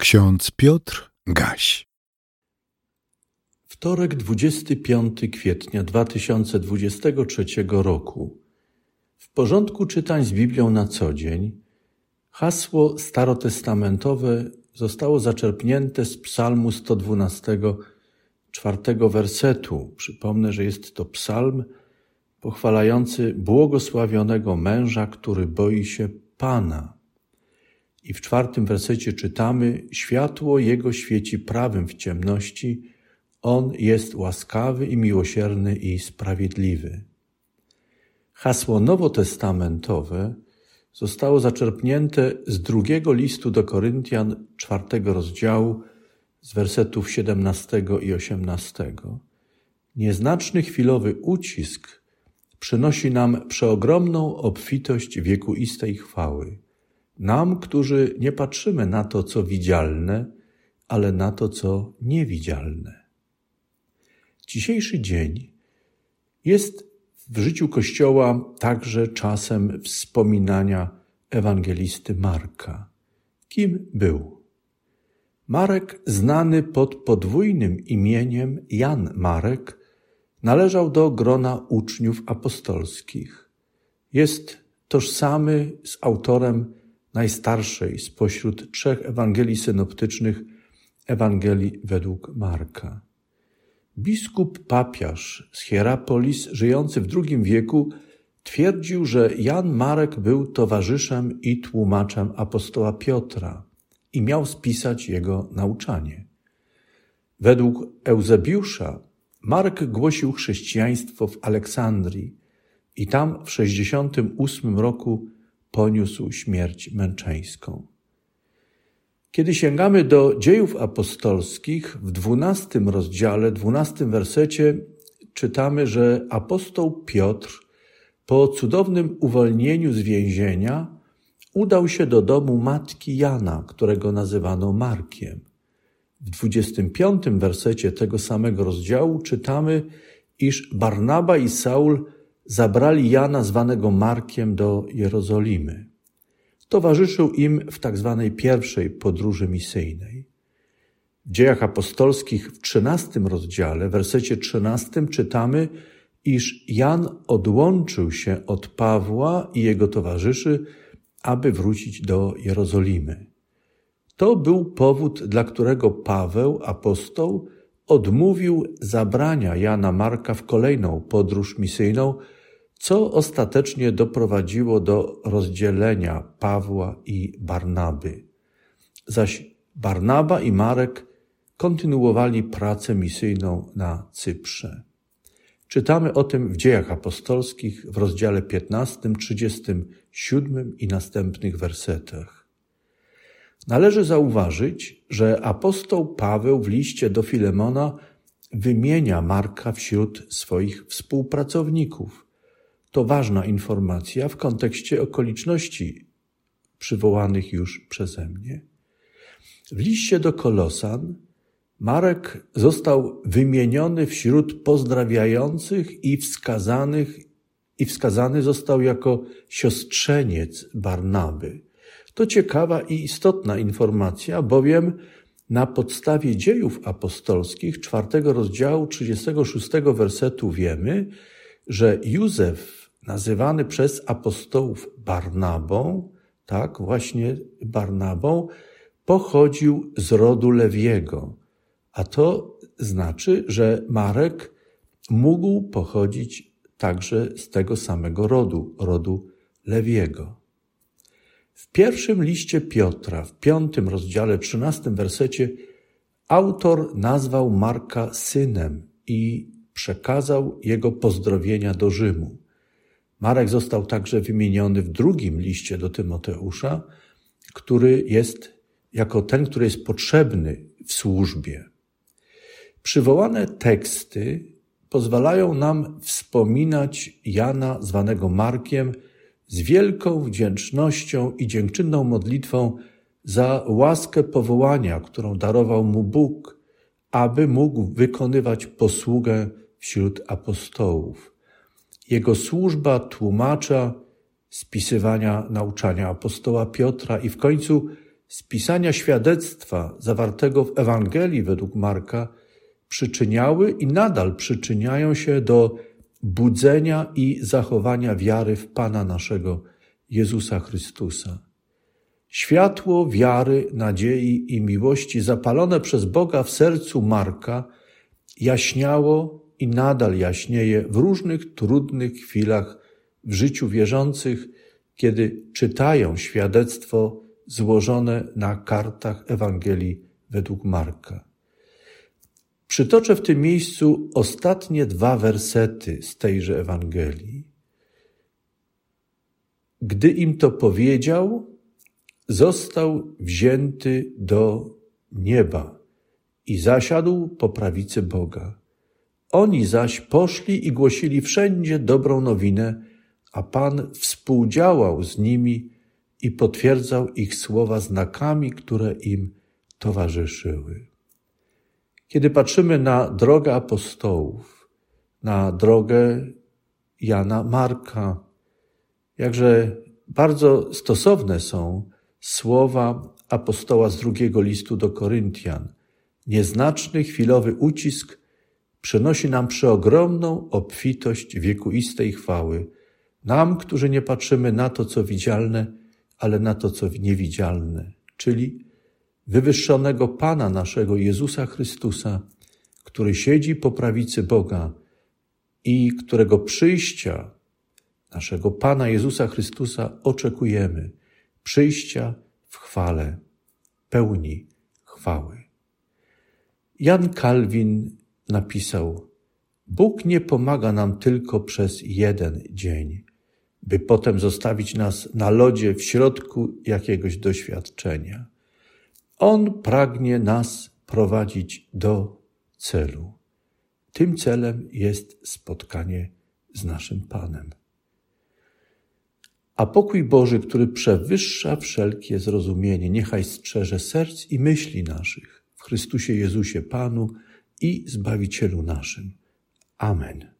Ksiądz Piotr Gaś. Wtorek 25 kwietnia 2023 roku. W porządku czytań z Biblią na co dzień hasło starotestamentowe zostało zaczerpnięte z Psalmu 112, czwartego wersetu. Przypomnę, że jest to psalm pochwalający błogosławionego męża, który boi się Pana. I w czwartym wersecie czytamy: Światło Jego świeci prawym w ciemności, On jest łaskawy i miłosierny i sprawiedliwy. Hasło nowotestamentowe zostało zaczerpnięte z drugiego listu do Koryntian, czwartego rozdziału, z wersetów 17 i 18. Nieznaczny chwilowy ucisk przynosi nam przeogromną obfitość wiekuistej chwały nam, którzy nie patrzymy na to, co widzialne, ale na to, co niewidzialne. Dzisiejszy dzień jest w życiu Kościoła także czasem wspominania ewangelisty Marka. Kim był? Marek, znany pod podwójnym imieniem Jan Marek, należał do grona uczniów apostolskich. Jest tożsamy z autorem najstarszej spośród trzech Ewangelii synoptycznych, Ewangelii według Marka. Biskup papiarz z Hierapolis, żyjący w II wieku, twierdził, że Jan Marek był towarzyszem i tłumaczem apostoła Piotra i miał spisać jego nauczanie. Według Eusebiusza Marek głosił chrześcijaństwo w Aleksandrii i tam w 68 roku poniósł śmierć męczeńską. Kiedy sięgamy do dziejów apostolskich, w dwunastym rozdziale, dwunastym wersecie czytamy, że apostoł Piotr po cudownym uwolnieniu z więzienia udał się do domu matki Jana, którego nazywano Markiem. W dwudziestym piątym wersecie tego samego rozdziału czytamy, iż Barnaba i Saul zabrali Jana zwanego Markiem do Jerozolimy. Towarzyszył im w tak zwanej pierwszej podróży misyjnej. W dziejach apostolskich w trzynastym rozdziale, w wersecie trzynastym czytamy, iż Jan odłączył się od Pawła i jego towarzyszy, aby wrócić do Jerozolimy. To był powód, dla którego Paweł, apostoł, odmówił zabrania Jana Marka w kolejną podróż misyjną, co ostatecznie doprowadziło do rozdzielenia Pawła i Barnaby. Zaś Barnaba i Marek kontynuowali pracę misyjną na Cyprze. Czytamy o tym w dziejach apostolskich w rozdziale 15, 37 i następnych wersetach. Należy zauważyć, że apostoł Paweł w liście do Filemona wymienia Marka wśród swoich współpracowników – to ważna informacja w kontekście okoliczności przywołanych już przeze mnie. W liście do Kolosan Marek został wymieniony wśród pozdrawiających i wskazanych i wskazany został jako siostrzeniec Barnaby. To ciekawa i istotna informacja, bowiem na podstawie dziejów apostolskich czwartego rozdziału 36 wersetu wiemy, że Józef nazywany przez apostołów Barnabą, tak, właśnie Barnabą, pochodził z rodu Lewiego. A to znaczy, że Marek mógł pochodzić także z tego samego rodu, rodu Lewiego. W pierwszym liście Piotra, w piątym rozdziale, trzynastym wersecie, autor nazwał Marka synem i przekazał jego pozdrowienia do Rzymu. Marek został także wymieniony w drugim liście do Tymoteusza, który jest jako ten, który jest potrzebny w służbie. Przywołane teksty pozwalają nam wspominać Jana, zwanego Markiem, z wielką wdzięcznością i dziękczynną modlitwą za łaskę powołania, którą darował mu Bóg, aby mógł wykonywać posługę wśród apostołów. Jego służba tłumacza, spisywania nauczania apostoła Piotra i w końcu z pisania świadectwa zawartego w Ewangelii według Marka przyczyniały i nadal przyczyniają się do budzenia i zachowania wiary w Pana naszego Jezusa Chrystusa. Światło wiary, nadziei i miłości zapalone przez Boga w sercu Marka jaśniało i nadal jaśnieje w różnych trudnych chwilach w życiu wierzących, kiedy czytają świadectwo złożone na kartach Ewangelii według Marka. Przytoczę w tym miejscu ostatnie dwa wersety z tejże Ewangelii. Gdy im to powiedział, został wzięty do nieba i zasiadł po prawicy Boga. Oni zaś poszli i głosili wszędzie dobrą nowinę, a Pan współdziałał z nimi i potwierdzał ich słowa znakami, które im towarzyszyły. Kiedy patrzymy na drogę apostołów, na drogę Jana Marka, jakże bardzo stosowne są słowa apostoła z drugiego listu do Koryntian. Nieznaczny, chwilowy ucisk przynosi nam przeogromną obfitość wiekuistej chwały. Nam, którzy nie patrzymy na to, co widzialne, ale na to, co niewidzialne, czyli wywyższonego Pana naszego Jezusa Chrystusa, który siedzi po prawicy Boga i którego przyjścia naszego Pana Jezusa Chrystusa oczekujemy. Przyjścia w chwale, pełni chwały. Jan Kalwin napisał: Bóg nie pomaga nam tylko przez jeden dzień, by potem zostawić nas na lodzie w środku jakiegoś doświadczenia. On pragnie nas prowadzić do celu. Tym celem jest spotkanie z naszym Panem. A pokój Boży, który przewyższa wszelkie zrozumienie, niechaj strzeże serc i myśli naszych w Chrystusie Jezusie Panu i Zbawicielu naszym. Amen.